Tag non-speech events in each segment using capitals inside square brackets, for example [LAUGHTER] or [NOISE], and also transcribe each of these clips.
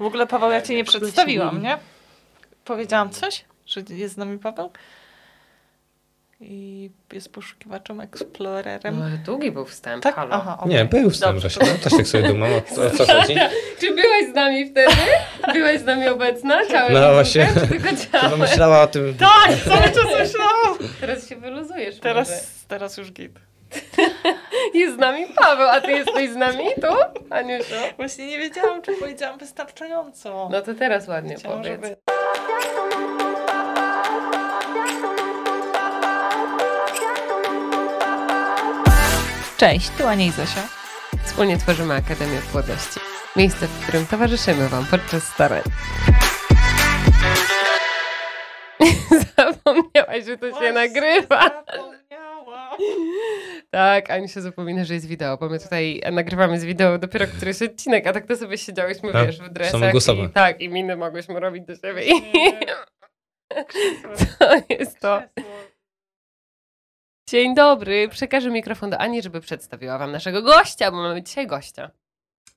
W ogóle Paweł, ja cię nie przedstawiłam, nie? Powiedziałam coś, że jest z nami Paweł? I jest poszukiwaczem, eksplorerem. No, ale długi był wstęp, Tak? halo. Aha, okej. Nie, był wstęp Dobrze. właśnie. No, też tak sobie dumam, o, co chodzi. [LAUGHS] Czy byłeś z nami wtedy? Byłeś z nami obecna? Ciałem No właśnie. Chyba myślała o tym. Tak, cały czas myślałam. Teraz się wyluzujesz może. Teraz, teraz już git. Jest z nami Paweł, a ty jesteś z nami tu? Aniuszu? Właśnie nie wiedziałam, czy powiedziałam wystarczająco. No to teraz ładnie Chciałam, powiedz. żeby... Cześć, tu Ania i Zosia. Wspólnie tworzymy Akademię Płodności. Miejsce, w którym towarzyszymy Wam podczas starań. [LAUGHS] Zapomniałaś, że to się nagrywa. Zapomniałam. Tak, Ani się zapomina, że jest wideo, bo my tutaj nagrywamy z wideo dopiero któryś odcinek, a tak to sobie siedziałyśmy, A, wiesz, w dresach i tak, i miny mogłyśmy robić do siebie. I [LAUGHS] to jest to. Dzień dobry, przekażę mikrofon do Ani, żeby przedstawiła wam naszego gościa, bo mamy dzisiaj gościa.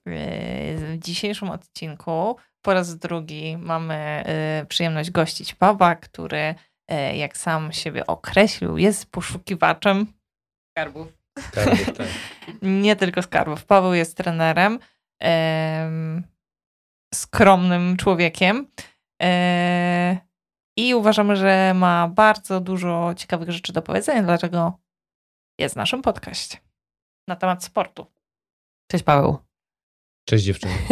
W dzisiejszym odcinku po raz drugi mamy y, przyjemność gościć Pawła, który, y, jak sam siebie określił, jest poszukiwaczem Skarbów. Tak, tak. [LAUGHS] nie tylko skarbów. Paweł jest trenerem, em, skromnym człowiekiem e, i uważamy, że ma bardzo dużo ciekawych rzeczy do powiedzenia, dlaczego jest w naszym podcaście na temat sportu. Cześć Paweł. Cześć dziewczyny. [LAUGHS]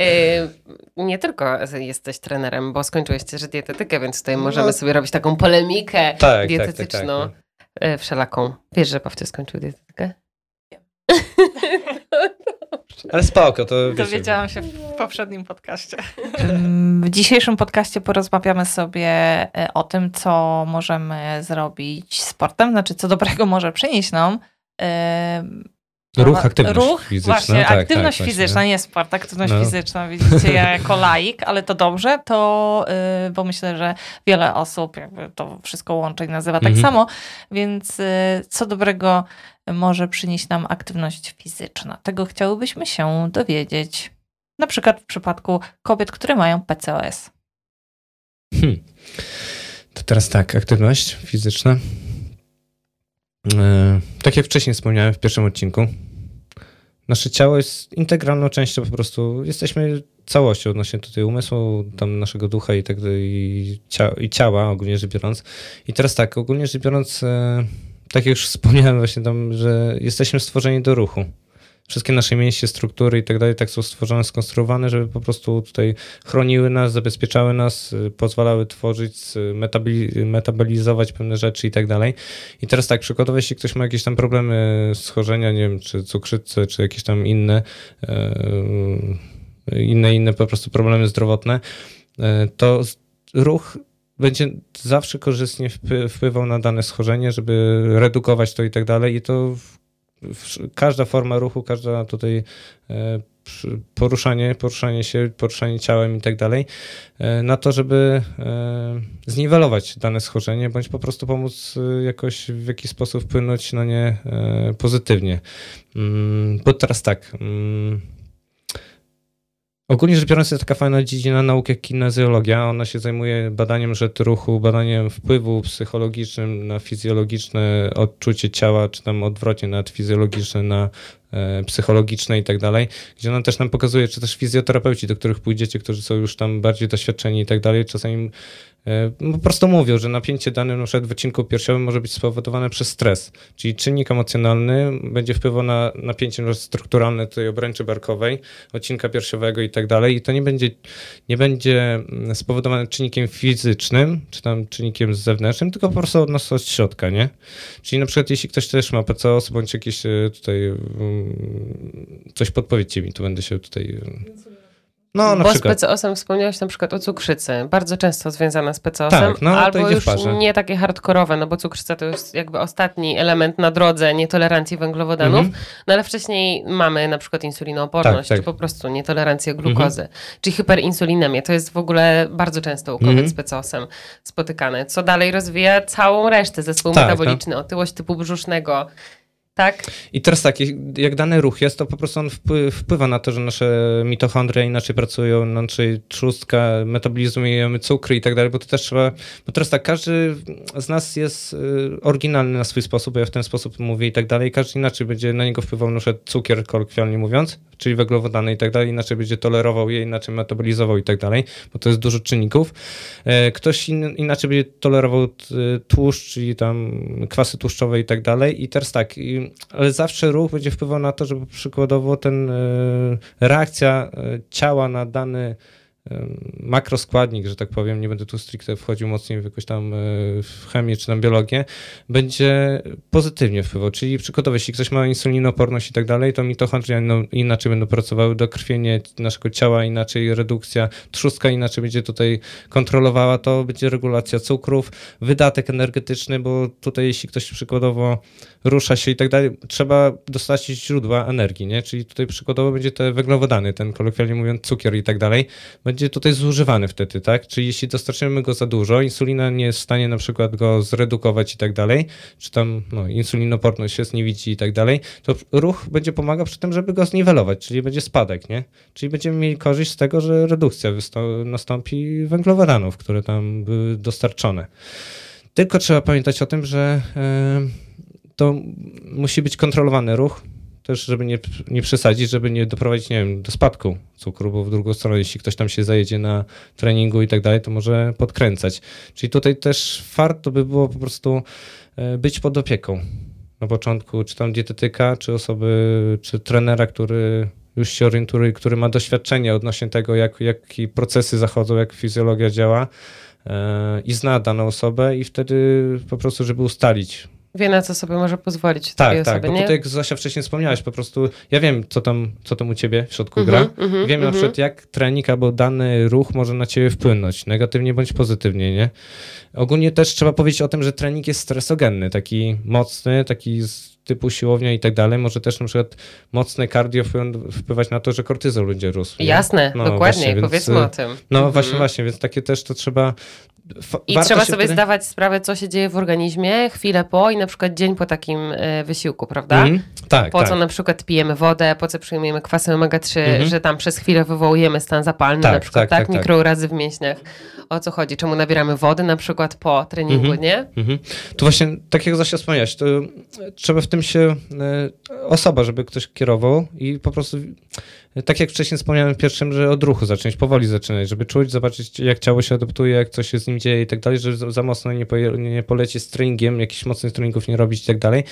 E, nie tylko jesteś trenerem, bo skończyłeś też dietetykę, więc tutaj No. możemy sobie robić taką polemikę Tak, tak, tak, dietetyczną, tak. E, wszelaką. Wiesz, że Pawcie skończył dietetykę? [LAUGHS] Ale spoko, to wiecie. Dowiedziałam się w poprzednim podcaście. W dzisiejszym podcaście porozmawiamy sobie e, o tym, co możemy zrobić sportem, znaczy co dobrego może przynieść nam e, Ruch, aktywność Ruch, fizyczna. Właśnie, tak, aktywność tak, fizyczna, właśnie. nie sport, aktywność No. fizyczna, widzicie, ja jako laik, ale to dobrze, to, y, bo myślę, że wiele osób jakby to wszystko łączy i nazywa tak Mhm. samo, więc y, co dobrego może przynieść nam aktywność fizyczna? Tego chciałybyśmy się dowiedzieć. Na przykład w przypadku kobiet, które mają PCOS. Hmm. To teraz tak, aktywność fizyczna. E, tak jak wcześniej wspomniałem w pierwszym odcinku, nasze ciało jest integralną częścią po prostu. Jesteśmy całością odnośnie tutaj umysłu, tam naszego ducha i tak i ciała ogólnie rzecz biorąc. I teraz tak, ogólnie rzecz biorąc, e, tak jak już wspomniałem właśnie tam, że jesteśmy stworzeni do ruchu. Wszystkie nasze mięśnie, struktury i tak dalej tak są stworzone, skonstruowane, żeby po prostu tutaj chroniły nas, zabezpieczały nas, y, pozwalały tworzyć, y, metaboli- metabolizować pewne rzeczy i tak dalej. I teraz tak, przykładowo jeśli ktoś ma jakieś tam problemy schorzenia, nie wiem, czy cukrzycę, czy jakieś tam inne, e, inne, inne po prostu problemy zdrowotne, e, to ruch będzie zawsze korzystnie wpły- wpływał na dane schorzenie, żeby redukować to i tak dalej. I to każda forma ruchu, każda tutaj e, poruszanie, poruszanie się, poruszanie ciałem i tak dalej, e, na to, żeby e, zniwelować dane schorzenie, bądź po prostu pomóc jakoś w jakiś sposób wpłynąć na nie pozytywnie. Mm, Bo teraz tak. Ogólnie rzecz biorąc, jest taka fajna dziedzina nauki jak kinezjologia. Ona się zajmuje badaniem rzecz ruchu, badaniem wpływu psychologicznym na fizjologiczne odczucie ciała, czy tam odwrotnie na fizjologiczne, na e, psychologiczne i tak dalej, gdzie ona też nam pokazuje, czy też fizjoterapeuci, do których pójdziecie, którzy są już tam bardziej doświadczeni i tak dalej, czasami po prostu mówią, że napięcie danym na przykład w odcinku piersiowym może być spowodowane przez stres, czyli czynnik emocjonalny będzie wpływał na napięcie strukturalne tej obręczy barkowej, odcinka piersiowego i tak dalej i to nie będzie, nie będzie mm, spowodowane czynnikiem fizycznym, czy tam czynnikiem zewnętrznym, tylko po prostu od nas od środka, nie? Czyli na przykład jeśli ktoś też ma PCOS bądź jakieś e, tutaj mm, coś podpowiedzcie mi, tu będę się tutaj... No na Bo przykład. z PCOS-em wspomniałeś na przykład o cukrzycy, bardzo często związana z PCOS-em, Tak, no, albo już nie takie hardkorowe, no bo cukrzyca to jest jakby ostatni element na drodze nietolerancji węglowodanów, Mhm. no ale wcześniej mamy na przykład insulinooporność, Tak, tak. czy po prostu nietolerancję glukozy, czy hiperinsulinemię. To jest w ogóle bardzo często u kobiet Mhm. z PCOS-em spotykane, co dalej rozwija całą resztę, zespół Tak, metaboliczny, otyłość typu brzusznego Tak. I teraz tak, jak dany ruch jest, to po prostu on wpływa na to, że nasze mitochondrie inaczej pracują, inaczej trzustka, metabolizujemy cukry i tak dalej, bo to też trzeba, bo teraz tak, każdy z nas jest y, oryginalny na swój sposób, bo ja w ten sposób mówię i tak dalej, każdy inaczej będzie na niego wpływał na cukier, kolokwialnie mówiąc, czyli węglowodany i tak dalej, inaczej będzie tolerował je, inaczej metabolizował i tak dalej, bo to jest dużo czynników. E, ktoś in, inaczej będzie tolerował tłuszcz, czyli tam kwasy tłuszczowe i tak dalej i teraz tak, ale zawsze ruch będzie wpływał na to, żeby przykładowo ten e, reakcja e, ciała na dany makroskładnik, że tak powiem, nie będę tu stricte wchodził mocniej w jakąś tam e, w chemię czy tam biologię, będzie pozytywnie wpływał. Czyli przykładowo, jeśli ktoś ma insulinoporność i tak dalej, to mitochondria no, inaczej będą pracowały, dokrwienie naszego ciała inaczej, redukcja trzustka inaczej będzie tutaj kontrolowała to, będzie regulacja cukrów, wydatek energetyczny, bo tutaj jeśli ktoś przykładowo rusza się i tak dalej, trzeba dostać źródła energii, nie? Czyli tutaj przykładowo będzie te węglowodany, ten kolokwialnie mówiąc cukier i tak dalej, będzie tutaj zużywany wtedy, tak? Czyli jeśli dostarczymy go za dużo, insulina nie jest w stanie na przykład go zredukować i tak dalej, czy tam no, insulinoporność jest, nie widzi i tak dalej, to ruch będzie pomagał przy tym, żeby go zniwelować, czyli będzie spadek, nie? Czyli będziemy mieli korzyść z tego, że redukcja nastąpi węglowodanów, które tam były dostarczone. Tylko trzeba pamiętać o tym, że yy, to musi być kontrolowany ruch, też, żeby nie, nie przesadzić, żeby nie doprowadzić, nie wiem, do spadku cukru, bo w drugą stronę, jeśli ktoś tam się zajedzie na treningu i tak dalej, to może podkręcać. Czyli tutaj też warto by było po prostu e, być pod opieką na początku, czy tam dietetyka, czy osoby, czy trenera, który już się orientuje, który ma doświadczenie odnośnie tego, jak, jakie procesy zachodzą, jak fizjologia działa e, i zna daną osobę i wtedy po prostu, żeby ustalić Wie na co sobie może pozwolić tak, tak, osoby, bo nie? tutaj jak Zosia wcześniej wspomniałaś, po prostu ja wiem, co tam, co tam u ciebie w środku gra. Mm -hmm, wiem mm na przykład, jak trening albo dany ruch może na ciebie wpłynąć, negatywnie bądź pozytywnie, nie? Ogólnie też trzeba powiedzieć o tym, że trening jest stresogenny, taki mocny, taki z typu siłownia i tak dalej, może też na przykład mocne cardio wpływać na to, że kortyzol będzie rósł. Jasne, no, dokładnie, właśnie, powiedzmy więc, o tym. No mhm. właśnie, właśnie, więc takie też to trzeba i trzeba sobie wtedy... zdawać sprawę, co się dzieje w organizmie chwilę po i na przykład dzień po takim e, wysiłku, prawda? Mm, tak, po tak. co na przykład pijemy wodę, po co przyjmujemy kwasy omega-3, mm -hmm. że tam przez chwilę wywołujemy stan zapalny tak, na przykład, tak, tak, tak, mikrourazy w mięśniach. O co chodzi? Czemu nabieramy wody na przykład po treningu, mm -hmm. nie? Mm -hmm. To właśnie, tak jak Zosia wspomniałaś, to trzeba w tym się, e, osoba, żeby ktoś kierował i po prostu tak jak wcześniej wspomniałem pierwszym, że od ruchu zacząć, powoli zaczynać, żeby czuć, zobaczyć jak ciało się adaptuje, jak coś się z nim dzieje i tak dalej, że za mocno nie, po, nie treningiem, jakichś mocnych treningów nie robić i tak dalej.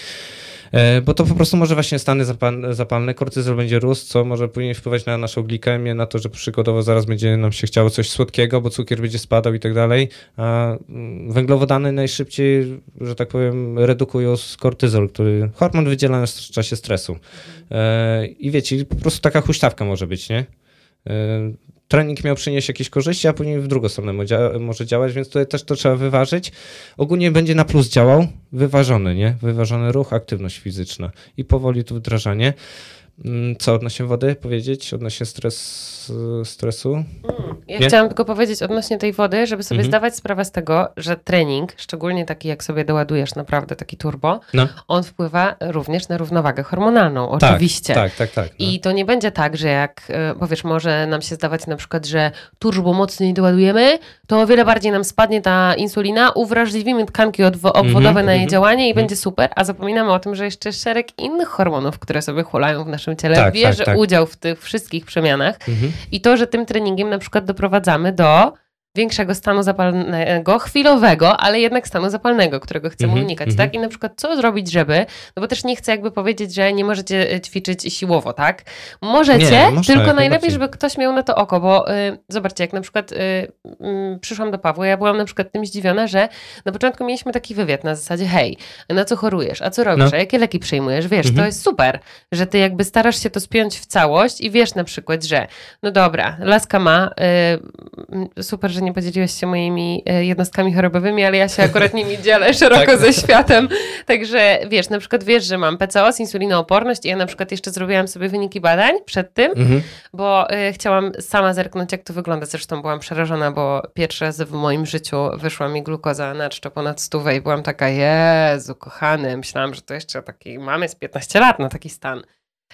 E, bo to po prostu może właśnie stany zapalne, kortyzol będzie rósł, co może później wpływać na naszą glikemię, na to, że przykładowo zaraz będzie nam się chciało coś słodkiego, bo cukier będzie spadał i tak dalej, a mm, węglowodany najszybciej, że tak powiem, redukują kortyzol, który hormon wydzielany w czasie stresu. E, I wiecie, po prostu taka huśtawka może być, nie? E, trening miał przynieść jakieś korzyści, a później w drugą stronę może działać, więc tutaj też to trzeba wyważyć. Ogólnie będzie na plus działał, wyważony, nie? Wyważony ruch, aktywność fizyczna i powoli to wdrażanie. Mm, co odnośnie wody powiedzieć? Odnośnie stres, stresu? Mm, ja Nie? chciałam tylko powiedzieć odnośnie tej wody, żeby sobie mhm. zdawać sprawę z tego, że trening, szczególnie taki jak sobie doładujesz naprawdę taki turbo, no. on wpływa również na równowagę hormonalną, tak, oczywiście. Tak, tak, tak. no. I to nie będzie tak, że jak e, powiesz, może nam się zdawać na przykład, że turbo mocniej doładujemy, to o wiele bardziej nam spadnie ta insulina, uwrażliwimy tkanki obwodowe mhm, na jej mhm, działanie i będzie super, a zapominamy o tym, że jeszcze szereg innych hormonów, które sobie hulają w naszym naszym ciele, tak, bierze tak, tak. udział w tych wszystkich przemianach. Mhm. I to, że tym treningiem na przykład doprowadzamy do większego stanu zapalnego, chwilowego, ale jednak stanu zapalnego, którego chcemy mm -hmm, unikać, mm -hmm. tak? I na przykład co zrobić, żeby, no bo też nie chcę jakby powiedzieć, że nie możecie e, ćwiczyć siłowo, tak? Możecie, nie, tylko najlepiej, żeby ktoś miał na to oko, bo y, zobaczcie, jak na przykład y, y, przyszłam do Pawła, ja byłam na przykład tym zdziwiona, że na początku mieliśmy taki wywiad na zasadzie, hej, na co chorujesz, a co robisz, no. a jakie leki przyjmujesz, wiesz, mm -hmm. to jest super, że ty jakby starasz się to spiąć w całość i wiesz na przykład, że no dobra, laska ma, super, że że nie podzieliłeś się moimi e, jednostkami chorobowymi, ale ja się akurat nimi [LAUGHS] dzielę szeroko Tak. ze światem. Także wiesz, na przykład wiesz, że mam PCOS, insulinooporność i ja na przykład jeszcze zrobiłam sobie wyniki badań przed tym, Mhm. bo y, chciałam sama zerknąć, jak to wygląda. Zresztą byłam przerażona, bo pierwszy raz w moim życiu wyszła mi glukoza na czczo ponad stówę i byłam taka, Jezu, kochany, myślałam, że to jeszcze taki mamy z 15 lat na taki stan.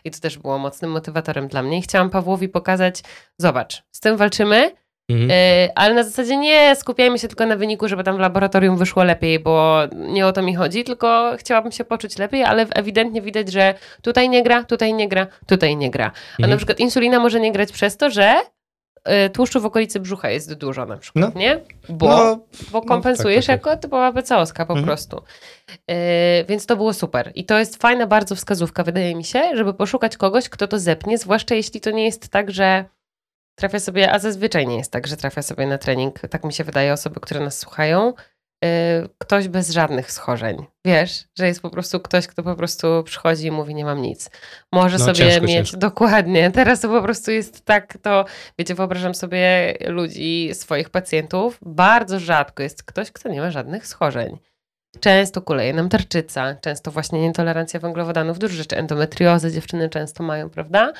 I to też było mocnym motywatorem dla mnie. I chciałam Pawłowi pokazać, zobacz, z tym walczymy, Mhm. y, ale na zasadzie nie skupiajmy się tylko na wyniku, żeby tam w laboratorium wyszło lepiej, bo nie o to mi chodzi, tylko chciałabym się poczuć lepiej, ale ewidentnie widać, że tutaj nie gra, tutaj nie gra, tutaj nie gra. A Mhm. na przykład insulina może nie grać przez to, że y, tłuszczu w okolicy brzucha jest dużo na przykład, No. nie? Bo, No, bo kompensujesz tak, tak. jako typowa PCOska po Mhm. prostu. Y, więc to było super. I to jest fajna bardzo wskazówka, wydaje mi się, żeby poszukać kogoś, kto to zepnie, zwłaszcza jeśli to nie jest tak, że trafia sobie, a zazwyczaj nie jest tak, że trafia sobie na trening, tak mi się wydaje, osoby, które nas słuchają, y, ktoś bez żadnych schorzeń. Wiesz, że jest po prostu ktoś, kto po prostu przychodzi i mówi, nie mam nic. Może No, sobie ciężko, mieć, ciężko. dokładnie, teraz to po prostu jest tak, to wiecie, wyobrażam sobie ludzi, swoich pacjentów, bardzo rzadko jest ktoś, kto nie ma żadnych schorzeń. Często kuleje nam tarczyca, często właśnie nietolerancja węglowodanów, dużo rzeczy, endometriozę dziewczyny często mają, prawda?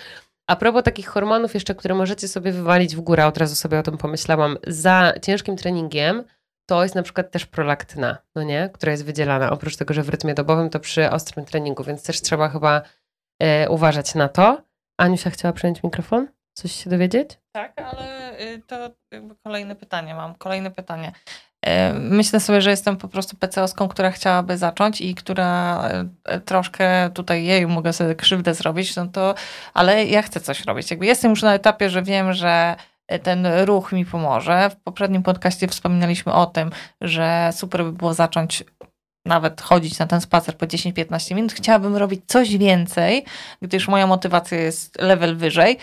A propos takich hormonów jeszcze, które możecie sobie wywalić w górę, od razu sobie o tym pomyślałam, za ciężkim treningiem, to jest na przykład też prolaktyna, no nie? Która jest wydzielana, oprócz tego, że w rytmie dobowym, to przy ostrym treningu, więc też trzeba chyba e, uważać na to. Aniusia chciała przejąć mikrofon? Coś się dowiedzieć? Tak, ale y, to jakby kolejne pytanie mam. Kolejne pytanie. E, Myślę sobie, że jestem po prostu PCOską, która chciałaby zacząć i która e, troszkę tutaj jej mogę sobie krzywdę zrobić, no to, ale ja chcę coś robić. Jakby jestem już na etapie, że wiem, że e, ten ruch mi pomoże. W poprzednim podcaście wspominaliśmy o tym, że super by było zacząć nawet chodzić na ten spacer po 10-15 minut. Chciałabym robić coś więcej, gdyż moja motywacja jest level wyżej.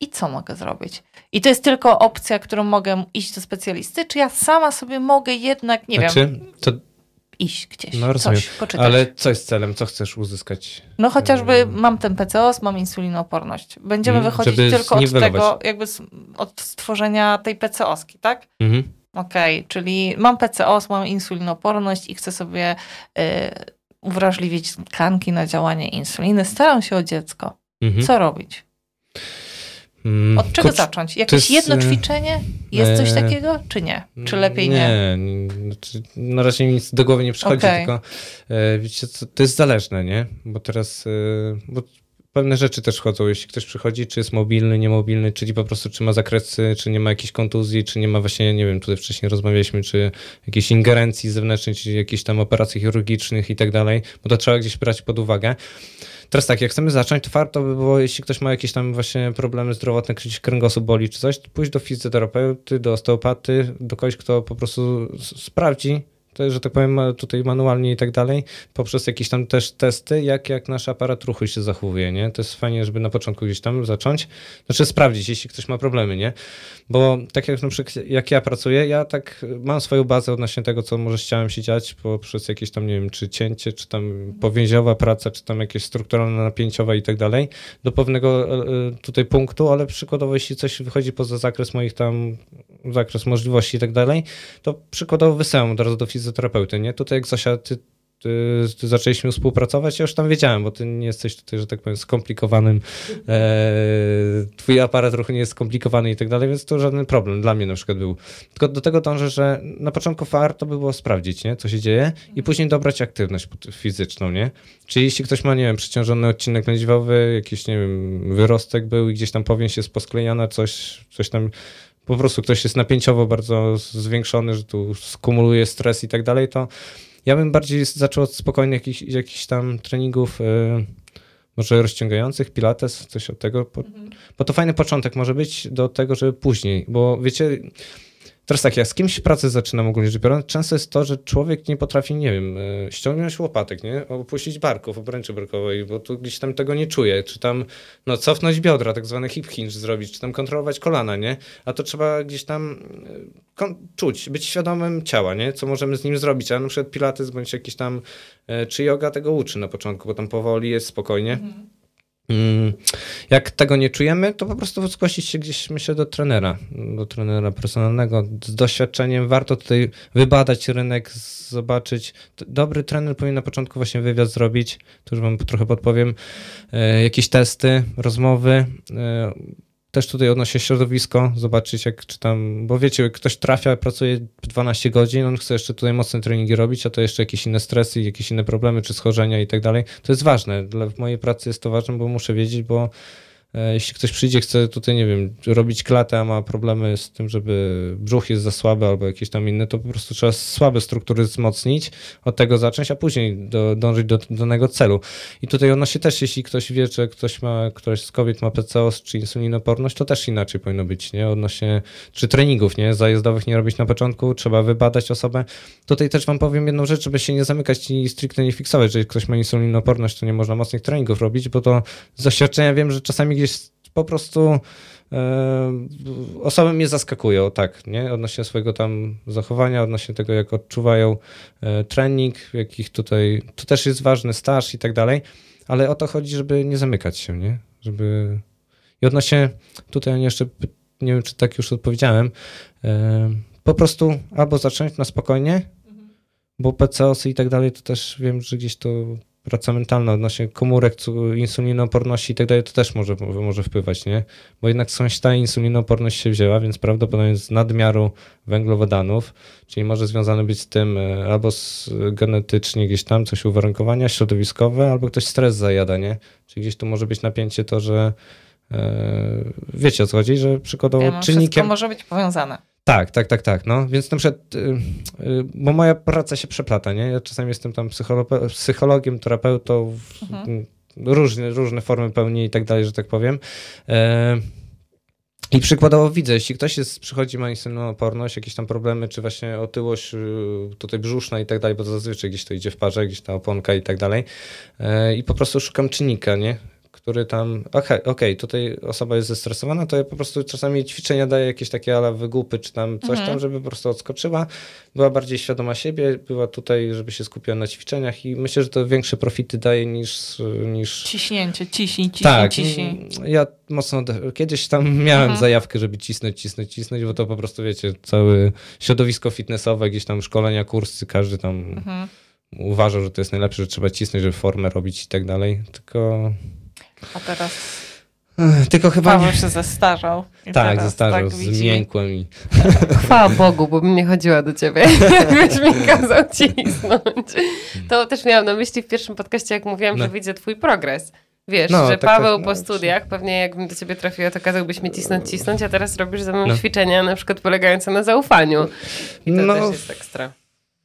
I co mogę zrobić? I to jest tylko opcja, którą mogę iść do specjalisty, czy ja sama sobie mogę jednak, nie wiem, znaczy, to, iść gdzieś, No, rozumiem. coś poczytać. ale co jest celem? Co chcesz uzyskać? No chociażby mam ten PCOS, mam insulinooporność. Będziemy Mm, wychodzić tylko od tego, jakby od stworzenia tej PCOSki, tak? Mhm. Okej, czyli mam PCOS, mam insulinooporność i chcę sobie y, uwrażliwić tkanki na działanie insuliny. Staram się o dziecko. Mhm. Co robić? Mm, Od czego zacząć? Jakieś jest, jedno e, ćwiczenie? Jest coś e, takiego, czy nie? Czy lepiej nie? Nie, znaczy, na razie mi nic do głowy nie przychodzi, Okej. tylko e, wiecie co, to jest zależne, nie? Bo teraz, bo pewne rzeczy też wchodzą, jeśli ktoś przychodzi, czy jest mobilny, niemobilny, czyli po prostu czy ma zakresy, czy nie ma jakiejś kontuzji, czy nie ma właśnie, nie wiem, tutaj wcześniej rozmawialiśmy, czy jakiejś ingerencji zewnętrznej, czy jakichś tam operacji chirurgicznych i tak dalej, bo to trzeba gdzieś brać pod uwagę. Teraz tak, jak chcemy zacząć, to warto by było, jeśli ktoś ma jakieś tam właśnie problemy zdrowotne, gdzieś kręgosłup boli czy coś, pójść do fizjoterapeuty, do osteopaty, do kogoś, kto po prostu sprawdzi, to, że tak powiem, tutaj manualnie i tak dalej, poprzez jakieś tam też testy, jak, jak nasz aparat ruchu się zachowuje, nie? To jest fajnie, żeby na początku gdzieś tam zacząć, znaczy sprawdzić, jeśli ktoś ma problemy, nie? Bo tak jak na przykład, jak ja pracuję, ja tak mam swoją bazę odnośnie tego, co może chciałem się dziać poprzez jakieś tam, nie wiem, czy cięcie, czy tam powięziowa praca, czy tam jakieś strukturalne napięciowe i tak dalej, do pewnego e, e, tutaj punktu, ale przykładowo, jeśli coś wychodzi poza zakres moich tam, zakres możliwości i tak dalej, to przykładowo wysyłam od razu do fizjoterapeuty, nie? Tutaj jak Zosia, ty, ty, ty zaczęliśmy współpracować, ja już tam wiedziałem, bo ty nie jesteś tutaj, że tak powiem, skomplikowanym, e, twój aparat ruchu nie jest skomplikowany i tak dalej, więc to żaden problem dla mnie na przykład był. Tylko do tego dążę, że na początku warto by było sprawdzić, nie? co się dzieje i później dobrać aktywność fizyczną, nie? Czyli jeśli ktoś ma, nie wiem, przeciążony odcinek lędźwiowy, jakiś, nie wiem, wyrostek był i gdzieś tam powięź jest posklejana, coś, coś tam po prostu ktoś jest napięciowo bardzo zwiększony, że tu skumuluje stres i tak dalej, to ja bym bardziej zaczął od spokojnych jakichś, jakichś tam treningów, y, może rozciągających, pilates, coś od tego, bo, bo to fajny początek może być do tego, żeby później, bo wiecie, teraz tak, ja z kimś pracę zaczynam ogólnie rzecz biorąc, często jest to, że człowiek nie potrafi, nie wiem, y, ściągnąć łopatek, nie, opuścić barków, obręczy barkowej, bo tu gdzieś tam tego nie czuje, czy tam, no, cofnąć biodra, tak zwany hip hinge zrobić, czy tam kontrolować kolana, nie, a to trzeba gdzieś tam kon- czuć, być świadomym ciała, nie? Co możemy z nim zrobić, a na przykład pilates bądź jakiś tam, e, czy yoga tego uczy na początku, bo tam powoli jest spokojnie. Mm, jak tego nie czujemy, to po prostu zgłosić się gdzieś, myślę, do trenera, do trenera personalnego. Z doświadczeniem warto tutaj wybadać rynek, zobaczyć. Dobry trener powinien na początku właśnie wywiad zrobić, to już wam trochę podpowiem, e, jakieś testy, rozmowy, e, też tutaj odnośnie środowisko, zobaczyć jak czy tam, bo wiecie, ktoś trafia, pracuje 12 godzin, on chce jeszcze tutaj mocne treningi robić, a to jeszcze jakieś inne stresy, jakieś inne problemy, czy schorzenia i tak dalej. To jest ważne. Dla mojej pracy jest to ważne, bo muszę wiedzieć, bo jeśli ktoś przyjdzie, chce tutaj, nie wiem, robić klatę, a ma problemy z tym, żeby brzuch jest za słaby albo jakieś tam inne, to po prostu trzeba słabe struktury wzmocnić, od tego zacząć, a później do, dążyć do danego celu. I tutaj ono się też, jeśli ktoś wie, że ktoś ma, ktoś z kobiet ma PCOS czy insulinoporność, to też inaczej powinno być, nie? Odnośnie, czy treningów, nie? Zajazdowych nie robić na początku, trzeba wybadać osobę. Tutaj też wam powiem jedną rzecz, żeby się nie zamykać i stricte nie fiksować, że ktoś ma insulinoporność, to nie można mocnych treningów robić, bo to z doświadczenia wiem, że czasami gdzieś po prostu e, osoby mnie zaskakują, tak, nie? Odnośnie swojego tam zachowania, odnośnie tego, jak odczuwają e, trening, jakich tutaj, to też jest ważny staż i tak dalej, ale o to chodzi, żeby nie zamykać się, nie? Żeby... I odnośnie, tutaj jeszcze, nie wiem, czy tak już odpowiedziałem, e, po prostu albo zacząć na spokojnie, bo PCOS i tak dalej, to też wiem, że gdzieś to praca mentalna odnośnie komórek, insulinoporności i tak dalej, to też może, może wpływać, nie? Bo jednak skądś ta insulinoporność się wzięła, więc prawdopodobnie z nadmiaru węglowodanów, czyli może związane być z tym e, albo z, genetycznie gdzieś tam coś uwarunkowania środowiskowe, albo ktoś stres zajada, nie? Czyli gdzieś tu może być napięcie to, że e, wiecie o co chodzi, że przykładowo ja czynnikiem... może być powiązane. Tak, tak, tak, tak. No, więc na przykład, y, y, bo moja praca się przeplata, nie? Ja czasami jestem tam psychologiem, terapeutą, mhm. różne, różne formy pełni i tak dalej, że tak powiem. E, I przykładowo widzę, jeśli ktoś jest, przychodzi, ma insulinooporność, jakieś tam problemy, czy właśnie otyłość y, tutaj brzuszna i tak dalej, bo zazwyczaj gdzieś to idzie w parze, gdzieś ta oponka i tak dalej. E, I po prostu szukam czynnika, nie? Który tam, okej, okay, okay, tutaj osoba jest zestresowana, to ja po prostu czasami ćwiczenia daję jakieś takie ala wygłupy, czy tam coś mhm. tam, żeby po prostu odskoczyła, była bardziej świadoma siebie, była tutaj, żeby się skupiła na ćwiczeniach i myślę, że to większe profity daje niż... niż... Ciśnięcie, ciśnij, ciśnij, tak, ciśnij. ja mocno, kiedyś tam miałem mhm. zajawkę, żeby cisnąć, cisnąć, cisnąć, bo to po prostu, wiecie, całe środowisko fitnessowe, jakieś tam szkolenia, kursy, każdy tam... Mhm uważał, że to jest najlepsze, że trzeba cisnąć, żeby formę robić i tak dalej. Tylko a teraz. Tylko chyba. Paweł się zestarzał. Tak, zestarzał, tak zmiękłem i. Chwała Bogu, bo bym nie chodziła do ciebie, [LAUGHS] jakbyś mi kazał cisnąć. To też miałam na myśli w pierwszym podcaście, jak mówiłam, no. że widzę twój progres. Wiesz, no, że tak, Paweł tak, po no, studiach, pewnie jakbym do ciebie trafiła, to kazałbyś mi cisnąć, cisnąć, a teraz robisz ze mną no. ćwiczenia, na przykład polegające na zaufaniu. I to no, też jest ekstra.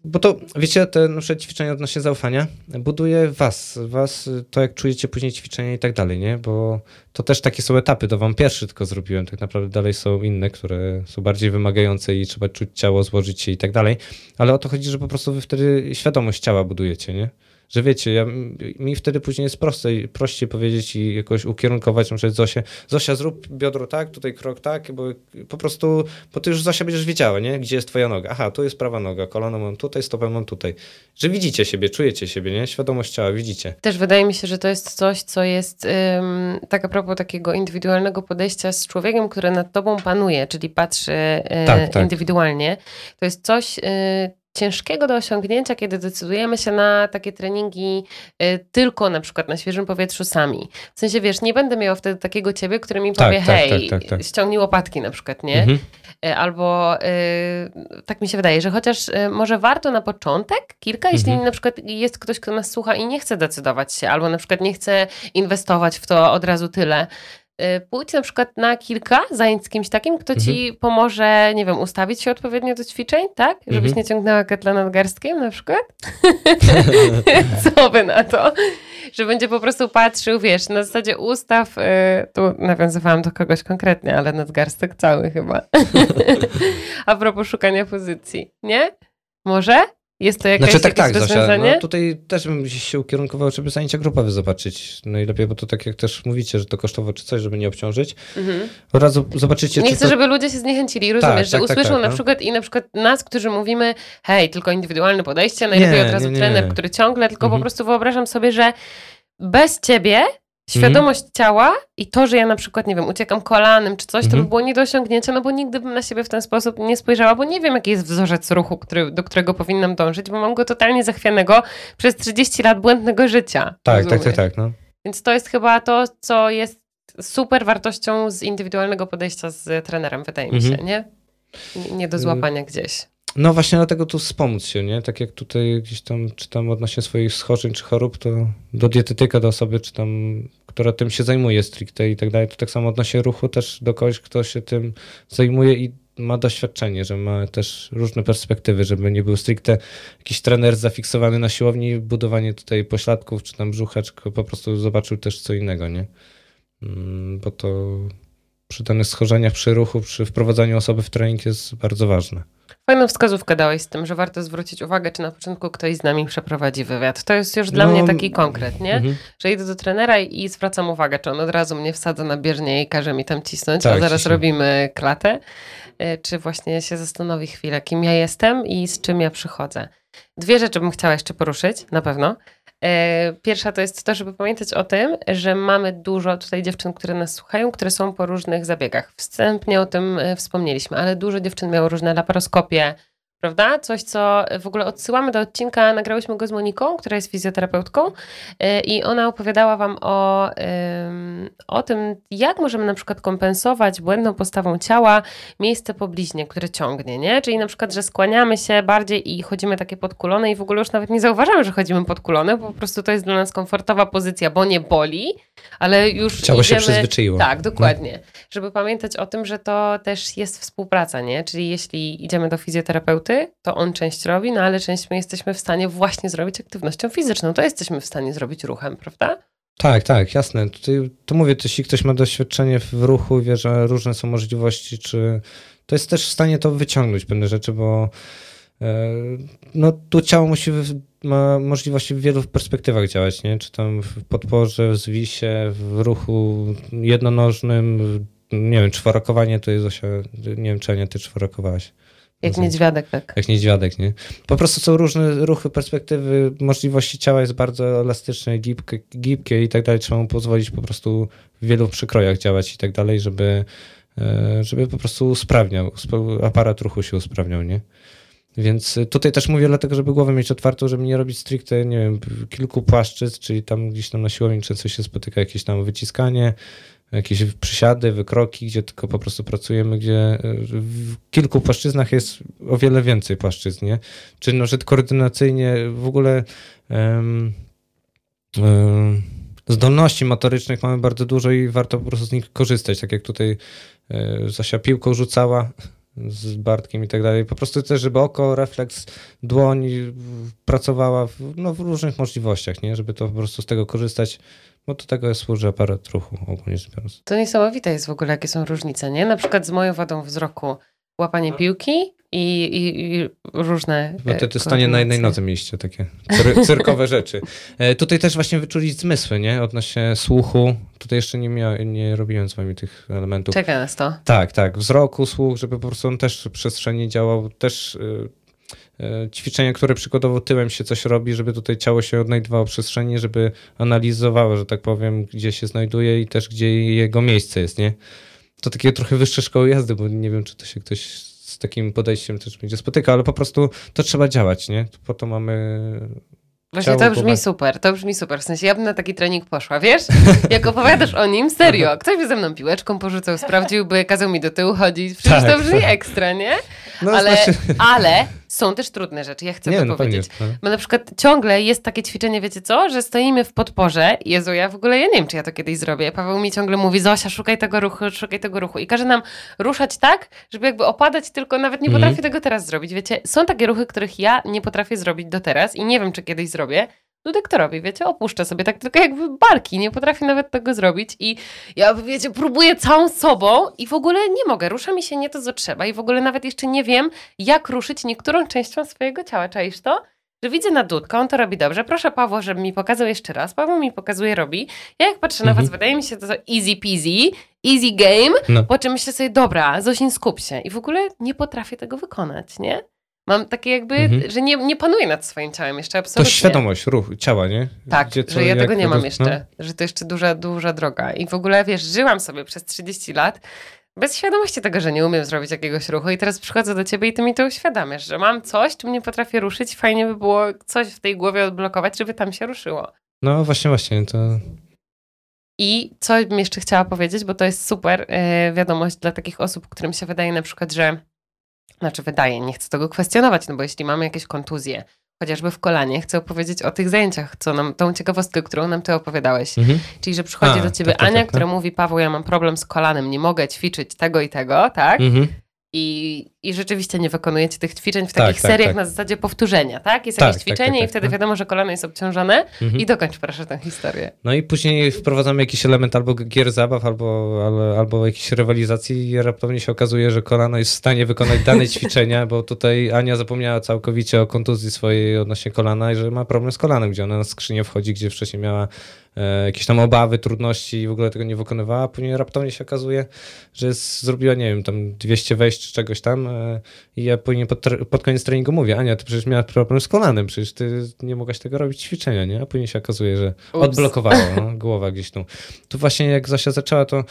Bo to, wiecie, te nasze ćwiczenia odnośnie zaufania buduje was, was, to jak czujecie później ćwiczenia i tak dalej, nie? Bo to też takie są etapy, to wam pierwszy tylko zrobiłem, tak naprawdę dalej są inne, które są bardziej wymagające i trzeba czuć ciało, złożyć się i tak dalej, ale o to chodzi, że po prostu wy wtedy świadomość ciała budujecie, nie? Że wiecie, ja, mi wtedy później jest prościej, prościej powiedzieć i jakoś ukierunkować, na przykład Zosię, Zosia zrób biodro tak, tutaj krok tak, bo po prostu, bo ty już Zosia będziesz wiedziała, nie? Gdzie jest twoja noga? Aha, tu jest prawa noga, kolano mam tutaj, stopę mam tutaj. Że widzicie siebie, czujecie siebie, nie? Świadomość ciała, widzicie. Też wydaje mi się, że to jest coś, co jest um, tak a propos takiego indywidualnego podejścia z człowiekiem, który nad tobą panuje, czyli patrzy e, tak, tak. indywidualnie. To jest coś, e, ciężkiego do osiągnięcia, kiedy decydujemy się na takie treningi y, tylko na przykład na świeżym powietrzu sami. W sensie, wiesz, nie będę miała wtedy takiego ciebie, który mi tak, powie, tak, hej, tak, tak, tak, ściągnij łopatki na przykład, nie? Mhm. Y, albo y, tak mi się wydaje, że chociaż y, może warto na początek kilka, jeśli mhm. na przykład jest ktoś, kto nas słucha i nie chce decydować się, albo na przykład nie chce inwestować w to od razu tyle, pójdź na przykład na kilka zajęć z kimś takim, kto ci mhm. pomoże, nie wiem, ustawić się odpowiednio do ćwiczeń, tak? Żebyś mhm. nie ciągnęła ketla nad garstkiem na przykład. [LAUGHS] Co by na to? Że będzie po prostu patrzył, wiesz, na zasadzie ustaw, y, tu nawiązywałam do kogoś konkretnie, ale nadgarstek cały chyba. [LAUGHS] A propos szukania pozycji, nie? Może? Jest to jakieś, znaczy, tak, tak, rozwiązanie? Zosia, no, tutaj też bym się ukierunkował, żeby zajęcia grupowe zobaczyć najlepiej, bo to tak jak też mówicie, że to kosztowo czy coś, żeby nie obciążyć. Mhm. Od razu zobaczycie, Nie chcę, to... żeby ludzie się zniechęcili, rozumiesz, tak, że tak, tak usłyszą tak, na no. przykład i na przykład nas, którzy mówimy, hej, tylko indywidualne podejście, najlepiej nie, od razu nie, nie. trener, który ciągle, tylko mhm. po prostu wyobrażam sobie, że bez ciebie Świadomość ciała i to, że ja na przykład, nie wiem, uciekam kolanem czy coś, to Mhm. by było nie do osiągnięcia, no bo nigdy bym na siebie w ten sposób nie spojrzała, bo nie wiem, jaki jest wzorzec ruchu, który, do którego powinnam dążyć, bo mam go totalnie zachwianego przez 30 lat błędnego życia. Tak, tak, rozumiesz? tak, tak. No. Więc to jest chyba to, co jest super wartością z indywidualnego podejścia z trenerem, wydaje mi Mhm. się, nie? Nie- Nie do złapania gdzieś. no właśnie dlatego tu wspomóc się, nie? Tak jak tutaj gdzieś tam czytam odnośnie swoich schorzeń czy chorób, to do dietetyka, do osoby, czy tam, która tym się zajmuje stricte i tak dalej, to tak samo odnośnie ruchu też do kogoś, kto się tym zajmuje i ma doświadczenie, że ma też różne perspektywy, żeby nie był stricte jakiś trener zafiksowany na siłowni, budowanie tutaj pośladków, czy tam brzucha, czy po prostu zobaczył też co innego, nie? Mm, Bo to przy danych schorzeniach, przy ruchu, przy wprowadzaniu osoby w trening jest bardzo ważne. Fajną wskazówkę dałeś z tym, że warto zwrócić uwagę, czy na początku ktoś z nami przeprowadzi wywiad. To jest już dla No, mnie taki konkret, nie? Mhm. Że idę do trenera i, i zwracam uwagę, czy on od razu mnie wsadza na bieżnię i każe mi tam cisnąć, a Tak, zaraz ciśnie. robimy klatę, y, czy właśnie się zastanowi chwilę, kim ja jestem i z czym ja przychodzę. Dwie rzeczy bym chciała jeszcze poruszyć, na pewno. E, Pierwsza to jest to, żeby pamiętać o tym, że mamy dużo tutaj dziewczyn, które nas słuchają, które są po różnych zabiegach. Wstępnie o tym e, wspomnieliśmy, ale dużo dziewczyn miało różne laparoskopie, prawda? Coś, co w ogóle odsyłamy do odcinka, nagrałyśmy go z Moniką, która jest fizjoterapeutką e, i ona opowiadała wam o, o tym, jak możemy na przykład kompensować błędną postawą ciała miejsce po bliźnie, które ciągnie, nie? Czyli na przykład, że skłaniamy się bardziej i chodzimy takie podkulone i w ogóle już nawet nie zauważamy, że chodzimy podkulone, bo po prostu to jest dla nas komfortowa pozycja, bo nie boli, ale już Ciało się idziemy... przyzwyczaiło. Tak, dokładnie. Żeby pamiętać o tym, że to też jest współpraca, nie? Czyli jeśli idziemy do fizjoterapeuty, to on część robi, no ale część my jesteśmy w stanie właśnie zrobić aktywnością fizyczną. To jesteśmy w stanie zrobić ruchem, prawda? Tak, tak, jasne. Tutaj, to mówię, to jeśli ktoś ma doświadczenie w ruchu, wie, że różne są możliwości, czy to jest też w stanie to wyciągnąć pewne rzeczy, bo e, no, tu ciało musi, ma możliwości w wielu perspektywach działać, nie? Czy tam w podporze, w zwisie, w ruchu jednonożnym, nie wiem, czworokowanie to jest Zosia, nie wiem, czy Ania, ty czworokowałaś. Jak niedźwiadek, tak. Jak niedźwiadek, nie? Po prostu są różne ruchy, perspektywy, możliwości ciała jest bardzo elastyczne, gibkie, gibkie i tak dalej. Trzeba mu pozwolić po prostu w wielu przykrojach działać i tak dalej, żeby, e, żeby po prostu usprawniał, aparat ruchu się usprawniał, nie? Więc tutaj też mówię dlatego, żeby głowę mieć otwartą, żeby nie robić stricte, nie wiem, kilku płaszczyzn, czyli tam gdzieś tam na siłowni często się spotyka jakieś tam wyciskanie, jakieś przysiady, wykroki, gdzie tylko po prostu pracujemy, gdzie y, w kilku płaszczyznach jest o wiele więcej płaszczyzn, nie? Czy no, że koordynacyjnie w ogóle em, em, zdolności motorycznych mamy bardzo dużo i warto po prostu z nich korzystać, tak jak tutaj e, Zosia piłką rzucała z Bartkiem i tak dalej. Po prostu też, żeby oko, refleks, dłoń pracowała w, no, w różnych możliwościach, nie? Żeby to po prostu z tego korzystać, bo do tego służy aparat ruchu ogólnie rzecz biorąc. To niesamowite jest w ogóle, jakie są różnice, nie? Na przykład z moją wadą wzroku łapanie piłki i, i, i różne Bo e, to, to stanie na jednej nodze mieliście takie cyr, [LAUGHS] cyrkowe rzeczy. E, tutaj też właśnie wyczulić zmysły, nie? Odnośnie słuchu. Tutaj jeszcze nie, mia, nie robiłem z wami tych elementów. Czeka nas to. Tak, tak. Wzroku, słuch, żeby po prostu on też przestrzennie działał. Też y, ćwiczenia, które przykładowo tyłem się coś robi, żeby tutaj ciało się odnajdywało w przestrzeni, żeby analizowało, że tak powiem, gdzie się znajduje i też gdzie jego miejsce jest, nie? To takie trochę wyższe szkoły jazdy, bo nie wiem, czy to się ktoś z takim podejściem też będzie spotykał, ale po prostu to trzeba działać, nie? Po to mamy Właśnie Ciało, to brzmi głowa. super, to brzmi super. W sensie ja bym na taki trening poszła, wiesz? [LAUGHS] Jak opowiadasz o nim, serio. Ktoś by ze mną piłeczką porzucał, sprawdziłby, kazał mi do tyłu chodzić. Przecież Tak, to brzmi ekstra, nie? No, Ale, znaczy, ale są też trudne rzeczy, ja chcę nie, to no powiedzieć. pewnie. No. Bo na przykład ciągle jest takie ćwiczenie, wiecie co, że stoimy w podporze. Jezu, ja w ogóle ja nie wiem, czy ja to kiedyś zrobię. Paweł mi ciągle mówi, Zosia, szukaj tego ruchu, szukaj tego ruchu. I każe nam ruszać tak, żeby jakby opadać, tylko nawet nie potrafię tego teraz zrobić. Wiecie, są takie ruchy, których ja nie potrafię zrobić do teraz i nie wiem, czy kiedyś zrobię. Dudek to robi, wiecie, opuszczę sobie tak tylko jakby barki, nie potrafię nawet tego zrobić i ja, wiecie, próbuję całą sobą i w ogóle nie mogę, rusza mi się nie to, co trzeba i w ogóle nawet jeszcze nie wiem, jak ruszyć niektórą częścią swojego ciała, czaisz to? Że widzę na Dudka, on to robi dobrze, proszę Pawła, żeby mi pokazał jeszcze raz, Paweł mi pokazuje, robi. Ja jak patrzę na Mhm. was, wydaje mi się to easy peasy, easy game, No. po czym myślę sobie, dobra, Zosin, skup się i w ogóle nie potrafię tego wykonać, nie? Mam takie jakby, Mhm. że nie, nie panuję nad swoim ciałem jeszcze To absolutnie. świadomość, ruch, ciała, nie? Tak, co, że ja tego nie mam jeszcze, że to jeszcze duża, duża droga. I w ogóle, wiesz, żyłam sobie przez 30 lat bez świadomości tego, że nie umiem zrobić jakiegoś ruchu i teraz przychodzę do ciebie i ty mi to uświadamiasz, że mam coś, czym nie potrafię ruszyć, fajnie by było coś w tej głowie odblokować, żeby tam się ruszyło. No właśnie, właśnie, to I co bym jeszcze chciała powiedzieć, bo to jest super e, wiadomość dla takich osób, którym się wydaje na przykład, że znaczy wydaje, nie chcę tego kwestionować, no bo jeśli mamy jakieś kontuzje, chociażby w kolanie, chcę opowiedzieć o tych zajęciach, co nam, tą ciekawostkę, którą nam ty opowiadałeś. mhm. Czyli, że przychodzi A, do ciebie tak, tak, Ania, tak, która no. mówi, Paweł, ja mam problem z kolanem, nie mogę ćwiczyć tego i tego, tak? Mhm. I, I rzeczywiście nie wykonujecie tych ćwiczeń w Tak, takich tak, seriach tak. na zasadzie powtórzenia, tak? Jest jakieś tak, tak, ćwiczenie i wtedy no. wiadomo, że kolano jest obciążone. Mhm. I dokończ proszę tę historię. No i później wprowadzamy jakiś element albo gier zabaw, albo, ale, albo jakiejś rywalizacji i raptownie się okazuje, że kolano jest w stanie wykonać dane [LAUGHS] ćwiczenia, bo tutaj Ania zapomniała całkowicie o kontuzji swojej odnośnie kolana i że ma problem z kolanem, gdzie ona na skrzynię wchodzi, gdzie wcześniej miała jakieś tam obawy, trudności i w ogóle tego nie wykonywała, a później raptownie się okazuje, że jest, zrobiła, nie wiem, tam 200 wejść czy czegoś tam e, i ja później pod, pod koniec treningu mówię, Ania, ty przecież miałaś problem z kolanem, przecież ty nie mogłaś tego robić ćwiczenia, nie? A później się okazuje, że Ups. odblokowało [LAUGHS] no, głowa gdzieś tu. Tu właśnie jak Zosia zaczęła, to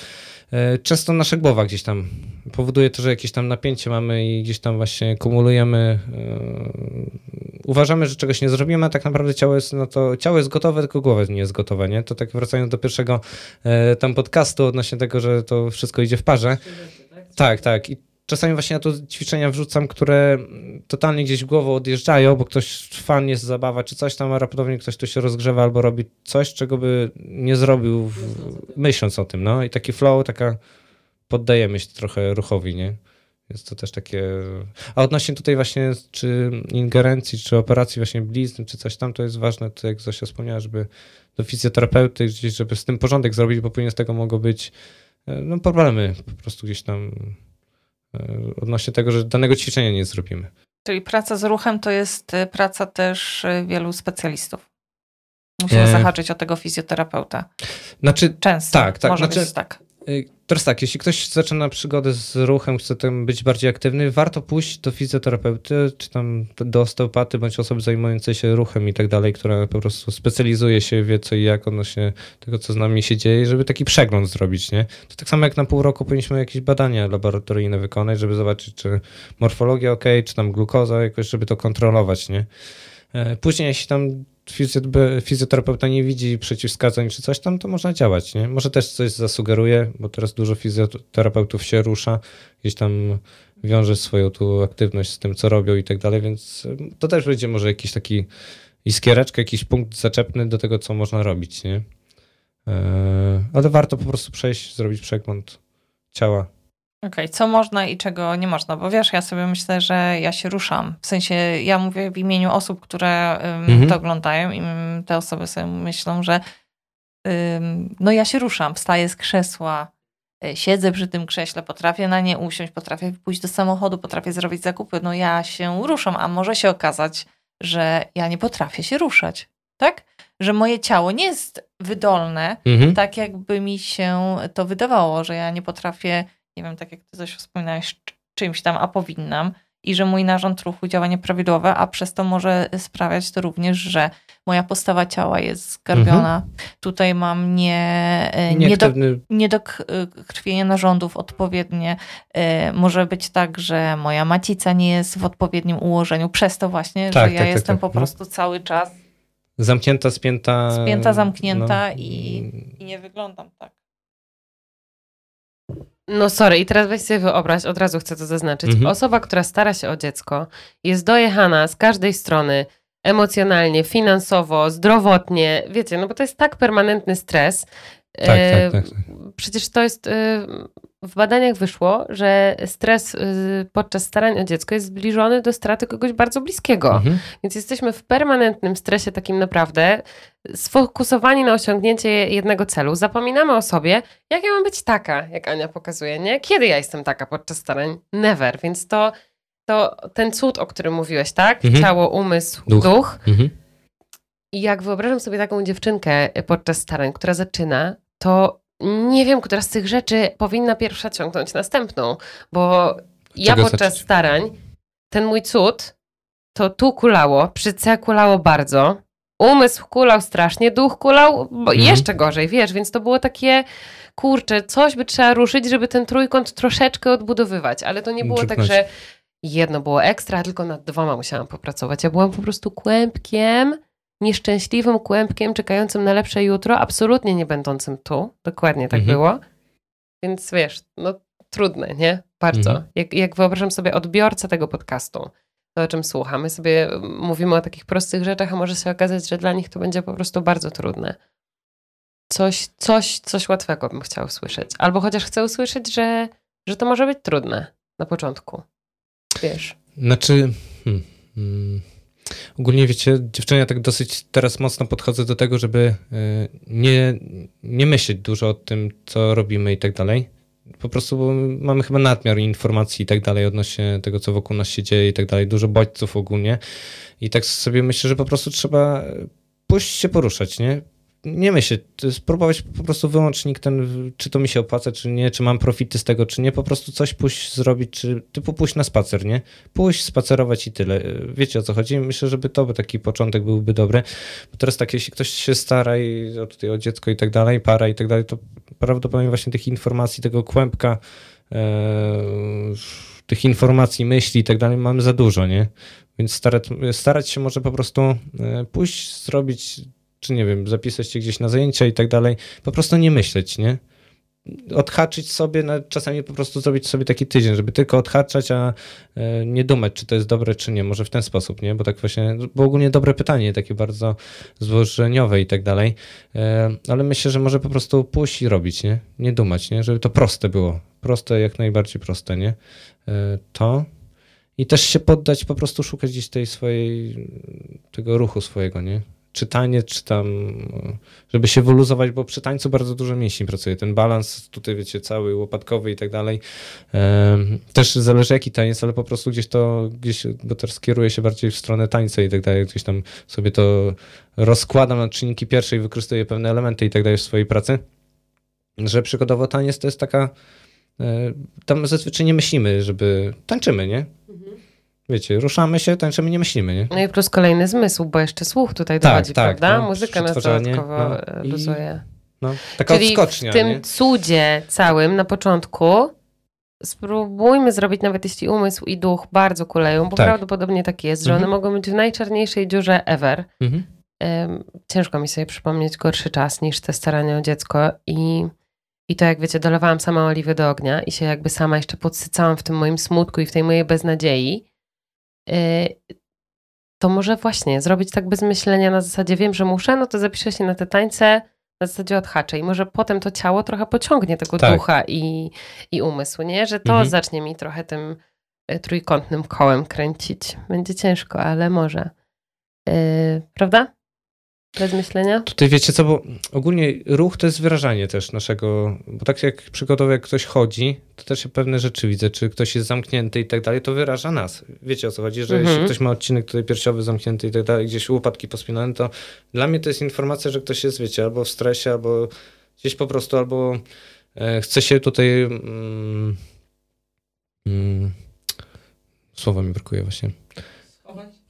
e, często nasza głowa gdzieś tam powoduje to, że jakieś tam napięcie mamy i gdzieś tam właśnie kumulujemy. E, uważamy, że czegoś nie zrobimy, a tak naprawdę ciało jest, no to ciało jest gotowe, tylko głowa nie jest gotowa, nie? To tak wracając do pierwszego e, tam podcastu odnośnie tego, że to wszystko idzie w parze. Tak, tak. I czasami właśnie ja tu ćwiczenia wrzucam, które totalnie gdzieś głową odjeżdżają, bo ktoś fan jest zabawa czy coś tam, a raptownie ktoś tu się rozgrzewa albo robi coś, czego by nie zrobił w, myśląc o tym, no. I taki flow, taka poddajemy się trochę ruchowi, nie? Jest to też takie... A odnośnie tutaj właśnie czy ingerencji, czy operacji właśnie blizn, czy coś tam, to jest ważne, to jak Zosia wspomniała, żeby do fizjoterapeuty gdzieś, żeby z tym porządek zrobić, bo później z tego mogą być e, no, problemy po prostu gdzieś tam e, odnośnie tego, że danego ćwiczenia nie zrobimy. Czyli praca z ruchem to jest y, praca też wielu specjalistów. Musimy E. zahaczyć o tego fizjoterapeuta. Znaczy, Często. Tak, tak, Może znaczy- być tak. Y, teraz tak, jeśli ktoś zaczyna przygodę z ruchem, chce tam być bardziej aktywny, warto pójść do fizjoterapeuty, czy tam do osteopaty, bądź osoby zajmującej się ruchem i tak dalej, która po prostu specjalizuje się, wie co i jak odnośnie tego, co z nami się dzieje, żeby taki przegląd zrobić, nie? To tak samo jak na pół roku powinniśmy jakieś badania laboratoryjne wykonać, żeby zobaczyć, czy morfologia ok, czy tam glukoza jakoś, żeby to kontrolować, nie? E, Później, jeśli tam fizjoterapeuta nie widzi przeciwwskazań czy coś tam, to można działać, nie? Może też coś zasugeruje, bo teraz dużo fizjoterapeutów się rusza, gdzieś tam wiąże swoją tu aktywność z tym, co robią i tak dalej, więc e, to też będzie może jakiś taki iskiereczka, jakiś punkt zaczepny do tego, co można robić, nie? E, Ale warto po prostu przejść, zrobić przegląd ciała. Okej, co można i czego nie można? Bo wiesz, ja sobie myślę, że ja się ruszam. W sensie, ja mówię w imieniu osób, które ym, Mhm. to oglądają i te osoby sobie myślą, że ym, no ja się ruszam, wstaję z krzesła, y, siedzę przy tym krześle, potrafię na nie usiąść, potrafię pójść do samochodu, potrafię zrobić zakupy. No ja się ruszam, a może się okazać, że ja nie potrafię się ruszać, tak? Że moje ciało nie jest wydolne, Mhm. tak jakby mi się to wydawało, że ja nie potrafię, nie wiem, tak jak ty coś wspominałeś, czymś tam, a powinnam i że mój narząd ruchu działa nieprawidłowo, a przez to może sprawiać to również, że moja postawa ciała jest zgarbiona. Tutaj mam nie, e, Nieaktywny niedokrwienie narządów odpowiednie. E, Może być tak, że moja macica nie jest w odpowiednim ułożeniu, przez to właśnie, Tak, że ja tak, tak, jestem tak. po No. prostu cały czas Zamknięta, spięta. Spięta, zamknięta no. i- i nie wyglądam tak. No sorry, i teraz weź sobie wyobraź, od razu chcę to zaznaczyć. Mhm. Osoba, która stara się o dziecko, jest dojechana z każdej strony, emocjonalnie, finansowo, zdrowotnie, wiecie, no bo to jest tak permanentny stres. Tak, E, tak, tak. tak. Przecież to jest, e, w badaniach wyszło, że stres e, podczas starań o dziecko jest zbliżony do straty kogoś bardzo bliskiego. Mhm. Więc jesteśmy w permanentnym stresie takim naprawdę, sfokusowani na osiągnięcie jednego celu. Zapominamy o sobie, jak ja mam być taka, jak Ania pokazuje, nie? Kiedy ja jestem taka podczas starań? Never. Więc to, to ten cud, o którym mówiłeś, tak? Mhm. Ciało, umysł, Duch. duch. Mhm. I jak wyobrażam sobie taką dziewczynkę podczas starań, która zaczyna, to nie wiem, która z tych rzeczy powinna pierwsza ciągnąć następną, bo ja czego podczas zacząć? starań, ten mój cud to tu kulało, przy C kulało bardzo, umysł kulał strasznie, duch kulał bo Mhm. jeszcze gorzej, wiesz, więc to było takie, kurczę, coś by trzeba ruszyć, żeby ten trójkąt troszeczkę odbudowywać, ale to nie było tak, Drzepnąć. że jedno było ekstra, tylko nad dwoma musiałam popracować. Ja byłam po prostu kłębkiem, nieszczęśliwym kłębkiem czekającym na lepsze jutro, absolutnie nie będącym tu. Dokładnie tak Mhm. było. Więc wiesz, no trudne, nie? Bardzo. Mhm. Jak, jak wyobrażam sobie odbiorcę tego podcastu, to o czym słuchamy, sobie mówimy o takich prostych rzeczach, a może się okazać, że dla nich to będzie po prostu bardzo trudne. Coś, coś, coś łatwego bym chciała usłyszeć. Albo chociaż chcę usłyszeć, że, że to może być trudne na początku. Wiesz. Znaczy, hmm, hmm. Ogólnie wiecie, dziewczyny, ja tak dosyć teraz mocno podchodzę do tego, żeby y, nie, nie myśleć dużo o tym, co robimy i tak dalej. Po prostu mamy chyba nadmiar informacji i tak dalej odnośnie tego, co wokół nas się dzieje i tak dalej. Dużo bodźców ogólnie. I tak sobie myślę, że po prostu trzeba pójść się poruszać, nie? Nie myśleć, spróbować po prostu wyłącznik ten, czy to mi się opłaca, czy nie, czy mam profity z tego, czy nie, po prostu coś pójść zrobić, czy typu pójść na spacer, nie? Pójść, spacerować i tyle. Wiecie o co chodzi? Myślę, żeby to by taki początek byłby dobry, bo teraz tak, jeśli ktoś się stara i o, tutaj o dziecko i tak dalej, para i tak dalej, to prawdopodobnie właśnie tych informacji, tego kłębka, e, tych informacji, myśli i tak dalej mamy za dużo, nie? Więc starać, starać się może po prostu e, pójść, zrobić czy nie wiem, zapisać się gdzieś na zajęcia i tak dalej, po prostu nie myśleć, nie? Odhaczyć sobie, no, czasami po prostu zrobić sobie taki tydzień, żeby tylko odhaczać, a e, nie dumać, czy to jest dobre, czy nie. Może w ten sposób, nie? Bo tak właśnie, bo ogólnie dobre pytanie, takie bardzo złożeniowe i tak dalej, e, ale myślę, że może po prostu pójść i robić, nie? Nie dumać, nie? Żeby to proste było. Proste, jak najbardziej proste, nie? E, to i też się poddać, po prostu szukać gdzieś tej swojej, tego ruchu swojego, nie? Czytanie, czy tam, żeby się wyluzować, bo przy tańcu bardzo dużo mięśni pracuje. Ten balans tutaj, wiecie, cały łopatkowy i tak dalej. Też zależy jaki taniec, ale po prostu gdzieś to, gdzieś, bo teraz kieruję się bardziej w stronę tańca i tak dalej, gdzieś tam sobie to rozkładam na czynniki pierwsze i wykorzystuję pewne elementy i tak dalej w swojej pracy. Że przykładowo taniec to jest taka, tam zazwyczaj nie myślimy, żeby tańczymy, nie? Wiecie, ruszamy się, tańczymy, nie myślimy, nie? No i plus kolejny zmysł, bo jeszcze słuch tutaj Tak, dochodzi, tak, prawda? no, Muzyka nas dodatkowo no, e, i- luzuje. No, taka Czyli odskocznia, w tym nie? cudzie całym na początku spróbujmy zrobić, nawet jeśli umysł i duch bardzo kuleją, bo Tak. prawdopodobnie tak jest, że Mhm. one mogą być w najczarniejszej dziurze ever. Mhm. Ciężko mi sobie przypomnieć gorszy czas niż te starania o dziecko i, i to jak wiecie, dolewałam sama oliwy do ognia i się jakby sama jeszcze podsycałam w tym moim smutku i w tej mojej beznadziei, to może właśnie zrobić tak bez myślenia na zasadzie wiem, że muszę, no to zapiszę się na te tańce, na zasadzie odhaczę i może potem to ciało trochę pociągnie tego Tak. ducha i, i umysł, nie? Że to Mhm. zacznie mi trochę tym y, trójkątnym kołem kręcić. Będzie ciężko, ale może. Yy, prawda? Bez myślenia? Tutaj wiecie co, bo ogólnie ruch to jest wyrażanie też naszego, bo tak jak przykładowo jak ktoś chodzi, to też ja pewne rzeczy widzę, czy ktoś jest zamknięty i tak dalej, to wyraża nas. Wiecie o co chodzi, że Mhm. jeśli ktoś ma odcinek tutaj piersiowy zamknięty i tak dalej, gdzieś łopatki pospinane, to dla mnie to jest informacja, że ktoś jest, wiecie, albo w stresie, albo gdzieś po prostu, albo e, chce się tutaj mm, mm, słowa mi brakuje właśnie.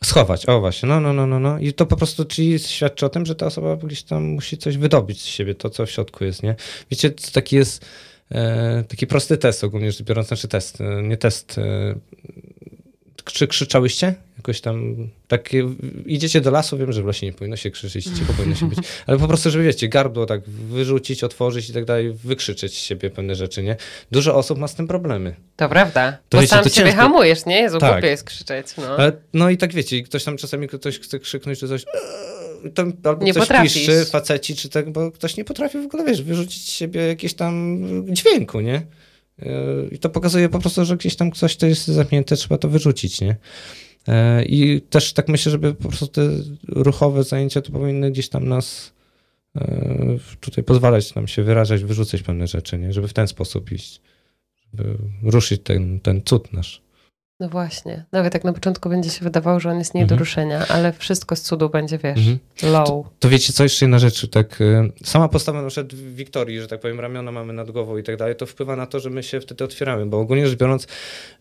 Schować, o właśnie, no, no, no, no, no. I to po prostu czyli świadczy o tym, że ta osoba gdzieś tam musi coś wydobyć z siebie, to co w środku jest, nie? Wiecie, taki jest e, taki prosty test ogólnie rzecz biorąc, znaczy test, e, nie test. E, czy krzyczałyście? Jakoś tam, tak idziecie do lasu, wiem, że w lesie nie powinno się krzyczeć, cicho powinno się być, [LAUGHS] ale po prostu, żeby wiecie, gardło tak wyrzucić, otworzyć i tak dalej, wykrzyczeć z siebie pewne rzeczy, nie? Dużo osób ma z tym problemy. To prawda. To bo wiecie, sam to siebie ciężko. hamujesz, nie? Jezu, Tak. jest krzyczeć. No. Ale, no i tak wiecie, ktoś tam czasami ktoś chce krzyknąć czy coś, eee, tam, albo Nie ktoś potrafisz. piszczy, faceci czy tak, bo ktoś nie potrafi w ogóle, wiesz, wyrzucić z siebie jakieś tam dźwięku, nie? Yy, I to pokazuje po prostu, że gdzieś tam coś to jest zamknięte, trzeba to wyrzucić, nie? Yy, I też tak myślę, żeby po prostu te ruchowe zajęcia to powinny gdzieś tam nas yy, tutaj pozwalać nam się wyrażać, wyrzucać pewne rzeczy, nie? Żeby w ten sposób iść, żeby ruszyć ten, ten cud nasz. No właśnie. Nawet tak na początku będzie się wydawało, że on jest nie do Mhm. ruszenia, ale wszystko z cudu będzie, wiesz, Mhm. low. To wiecie co, jeszcze jedna rzecz, tak, y, sama postawa na przykład Wiktorii, że tak powiem, ramiona mamy nad głową i tak dalej, to wpływa na to, że my się wtedy otwieramy, bo ogólnie rzecz biorąc,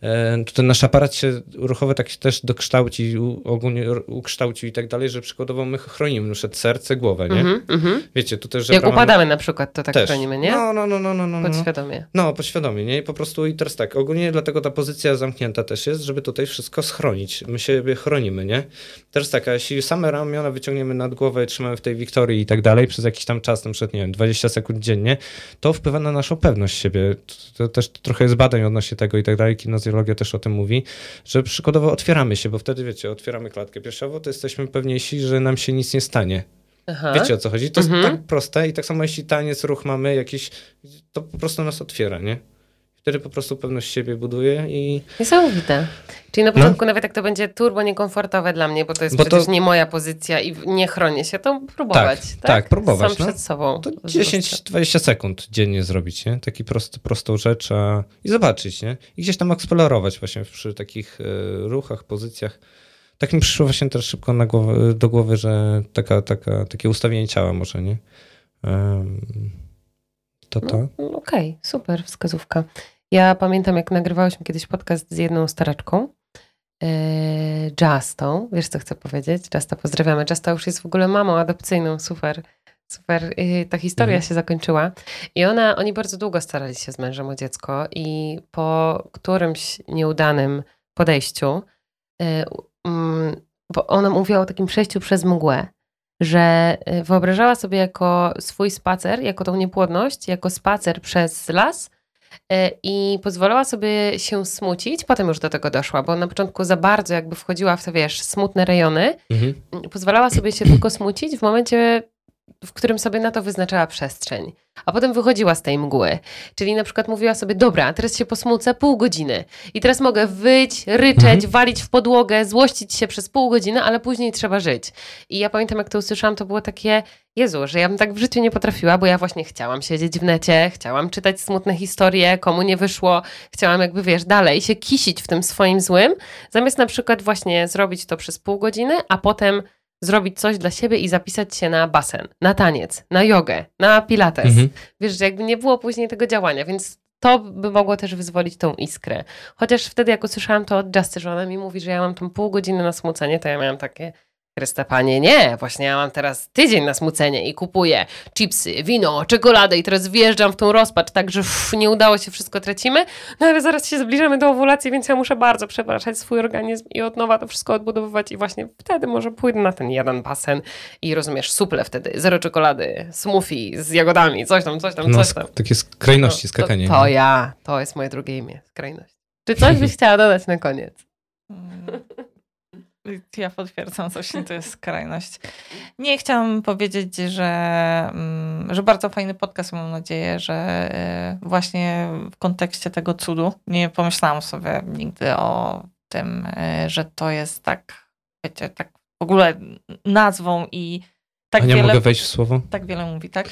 e, to ten nasz aparat się ruchowy tak się też dokształci, ogólnie ukształcił i tak dalej, że przykładowo my chronimy na przykład serce, głowę, nie? Mhm. Wiecie, tu też, że Jak prawa- upadamy na przykład, to tak też. chronimy, nie? No, no, no, no, no, no. no. Podświadomie. No, podświadomie, nie? I po prostu i teraz tak, ogólnie dlatego ta pozycja zamknięta też jest, żeby tutaj wszystko schronić. My siebie chronimy, nie? Teraz tak, a jeśli same ramiona wyciągniemy nad głowę i trzymamy w tej Wiktorii i tak dalej przez jakiś tam czas, na przykład, nie wiem, 20 sekund dziennie, to wpływa na naszą pewność siebie. To, też trochę jest badań odnośnie tego i tak dalej, kinezjologia też o tym mówi, że przykładowo otwieramy się, bo wtedy, wiecie, otwieramy klatkę piersiową, to jesteśmy pewniejsi, że nam się nic nie stanie. Aha. Wiecie o co chodzi? To Mhm. jest tak proste i tak samo jeśli taniec, ruch mamy jakiś, to po prostu nas otwiera, nie? Wtedy po prostu pewność siebie buduje i... Niesamowite. Czyli na początku nawet jak to będzie turbo niekomfortowe dla mnie, bo to jest No. Bo to- przecież nie moja pozycja i nie chronię się, to próbować, tak? tak, próbować, Sam no. przed sobą. To Po prostu. 10-20 sekund dziennie zrobić, nie? Taki prosty, prostą rzecz a... i zobaczyć, nie? I gdzieś tam eksplorować właśnie przy takich e, ruchach, pozycjach. Tak mi przyszło właśnie też szybko na głowę, do głowy, że taka, taka, takie ustawienie ciała może, nie? Em, to to. No, Okej, super wskazówka. Ja pamiętam, jak nagrywałyśmy kiedyś podcast z jedną staraczką, yy, Justą. Wiesz, co chcę powiedzieć? Justa, pozdrawiamy. Justa już jest w ogóle mamą adopcyjną, super. Super, yy, ta historia Mhm. się zakończyła. I ona, oni bardzo długo starali się z mężem o dziecko i po którymś nieudanym podejściu, yy, mm, bo ona mówiła o takim przejściu przez mgłę, że y, wyobrażała sobie jako swój spacer, jako tą niepłodność, jako spacer przez las y, i pozwalała sobie się smucić. Potem już do tego doszła, bo na początku za bardzo jakby wchodziła w te, wiesz, smutne rejony. Mhm. Pozwalała sobie się tylko smucić w momencie, w którym sobie na to wyznaczała przestrzeń. A potem wychodziła z tej mgły. Czyli na przykład mówiła sobie, dobra, teraz się posmucę pół godziny. I teraz mogę wyć, ryczeć, Mhm. walić w podłogę, złościć się przez pół godziny, ale później trzeba żyć. I ja pamiętam, jak to usłyszałam, to było takie, Jezu, że ja bym tak w życiu nie potrafiła, bo ja właśnie chciałam siedzieć w necie, chciałam czytać smutne historie, komu nie wyszło, chciałam jakby, wiesz, dalej się kisić w tym swoim złym, zamiast na przykład właśnie zrobić to przez pół godziny, a potem zrobić coś dla siebie i zapisać się na basen, na taniec, na jogę, na pilates. Mhm. Wiesz, że jakby nie było później tego działania, więc to by mogło też wyzwolić tą iskrę. Chociaż wtedy, jak usłyszałam to od Justy, że ona mi mówi, że ja mam tą pół godziny na smucenie, to ja miałam takie, Chryste panie, nie, właśnie ja mam teraz tydzień na smucenie i kupuję chipsy, wino, czekoladę i teraz wjeżdżam w tą rozpacz, tak że uff, nie udało się, wszystko tracimy, no ale zaraz się zbliżamy do owulacji, więc ja muszę bardzo przepraszać swój organizm i od nowa to wszystko odbudowywać i właśnie wtedy może pójdę na ten jeden basen i rozumiesz, suple wtedy, zero czekolady, smoothie z jagodami, coś tam, coś tam, No, coś tam. takie skrajności, To- skakanie. To, to ja, to jest moje drugie imię, skrajność. Czy coś byś chciała dodać na koniec? Ja potwierdzam, coś to jest skrajność. Nie chciałam powiedzieć, że, mm, że bardzo fajny podcast, mam nadzieję, że e, właśnie w kontekście tego cudu nie pomyślałam sobie nigdy o tym, e, że to jest tak, wiecie, tak w ogóle nazwą i tak Ania, wiele, mogę wejść w słowo? tak wiele mówi, tak?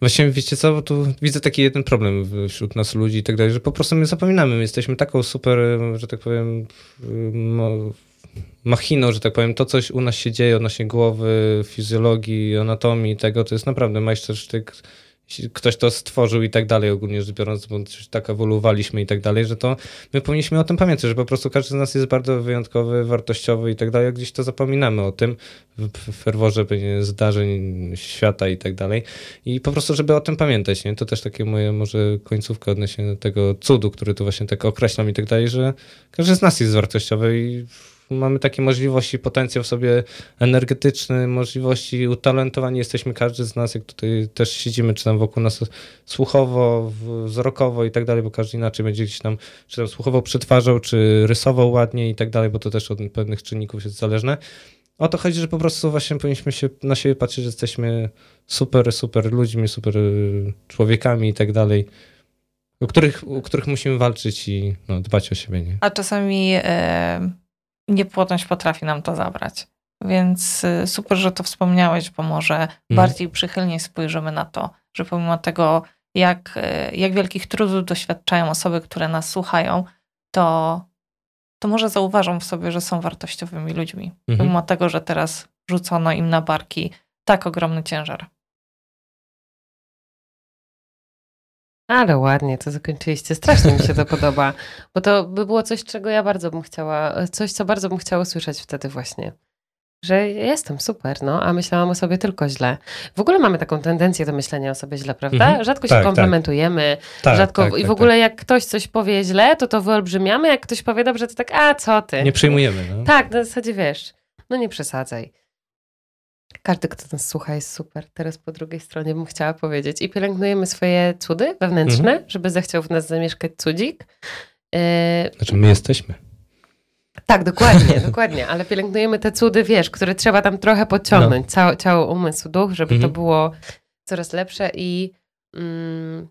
Właśnie wiecie co, bo tu widzę taki jeden problem wśród nas ludzi i tak dalej, że po prostu my zapominamy. My jesteśmy taką super, że tak powiem, machiną, że tak powiem. To coś u nas się dzieje odnośnie głowy, fizjologii, anatomii tego, to jest naprawdę majstersztyk. Ktoś to stworzył i tak dalej, ogólnie rzecz biorąc, bo tak ewoluowaliśmy i tak dalej, że to my powinniśmy o tym pamiętać, że po prostu każdy z nas jest bardzo wyjątkowy, wartościowy i tak dalej, gdzieś to zapominamy o tym w ferworze zdarzeń świata i tak dalej. I po prostu, żeby o tym pamiętać, nie? To też takie moje może końcówka odnośnie tego cudu, który tu właśnie tak określam i tak dalej, że każdy z nas jest wartościowy i mamy takie możliwości, potencjał sobie energetyczny, możliwości utalentowani jesteśmy każdy z nas, jak tutaj też siedzimy, czy tam wokół nas słuchowo, wzrokowo i tak dalej, bo każdy inaczej będzie gdzieś tam, czy tam słuchowo przetwarzał, czy rysował ładnie i tak dalej, bo to też od pewnych czynników jest zależne. O to chodzi, że po prostu właśnie powinniśmy się na siebie patrzeć, że jesteśmy super, super ludźmi, super człowiekami i tak dalej, o których, o których musimy walczyć i no, dbać o siebie, nie? A czasami e, niepłodność potrafi nam to zabrać. Więc e, super, że to wspomniałeś, bo może bardziej przychylnie spojrzymy na to, że pomimo tego, jak, e, jak wielkich trudów doświadczają osoby, które nas słuchają, to to może zauważą w sobie, że są wartościowymi ludźmi. Mhm. Mimo tego, że teraz rzucono im na barki tak ogromny ciężar. Ale ładnie to zakończyliście. Strasznie mi się to podoba, bo to by było coś, czego ja bardzo bym chciała, coś, co bardzo bym chciała usłyszeć wtedy właśnie. Że jestem super, no, a myślałam o sobie tylko źle. W ogóle mamy taką tendencję do myślenia o sobie źle, prawda? Mhm. Rzadko Tak, się tak. komplementujemy, Tak, rzadko tak, i tak, w ogóle jak ktoś coś powie źle, to to wyolbrzymiamy, jak ktoś powie dobrze, to tak, a co ty? tak. Nie przyjmujemy. No. Tak, na zasadzie wiesz, no nie przesadzaj. Każdy, kto nas słucha, jest super. Teraz po drugiej stronie bym chciała powiedzieć. I pielęgnujemy swoje cudy wewnętrzne, Mhm. żeby zechciał w nas zamieszkać cudzik. Yy, Znaczy my jesteśmy. tak, dokładnie, [LAUGHS] dokładnie. Ale pielęgnujemy te cudy, wiesz, które trzeba tam trochę podciągnąć. Całe, ciało, umysł, duch, żeby to Mhm. było coraz lepsze i mm,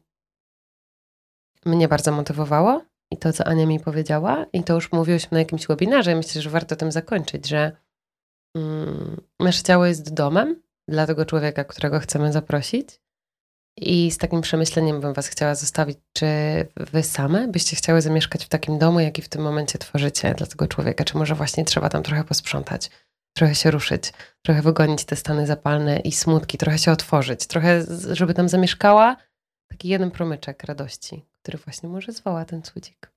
mnie bardzo motywowało. I to, co Ania mi powiedziała, i to już mówiłyśmy na jakimś webinarze, myślę, że warto tym zakończyć, że nasze ciało jest domem dla tego człowieka, którego chcemy zaprosić. I z takim przemyśleniem bym Was chciała zostawić, czy Wy same byście chciały zamieszkać w takim domu, jaki w tym momencie tworzycie dla tego człowieka? Czy może właśnie trzeba tam trochę posprzątać, trochę się ruszyć, trochę wygonić te stany zapalne i smutki, trochę się otworzyć, trochę, żeby tam zamieszkała taki jeden promyczek radości, który właśnie może zwoła ten cudzik.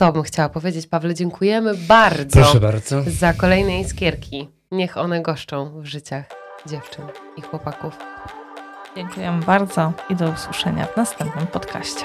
To bym chciała powiedzieć. Pawle, dziękujemy bardzo Proszę bardzo. za kolejne iskierki. Niech one goszczą w życiach dziewczyn i chłopaków. Dziękuję bardzo i do usłyszenia w następnym podcaście.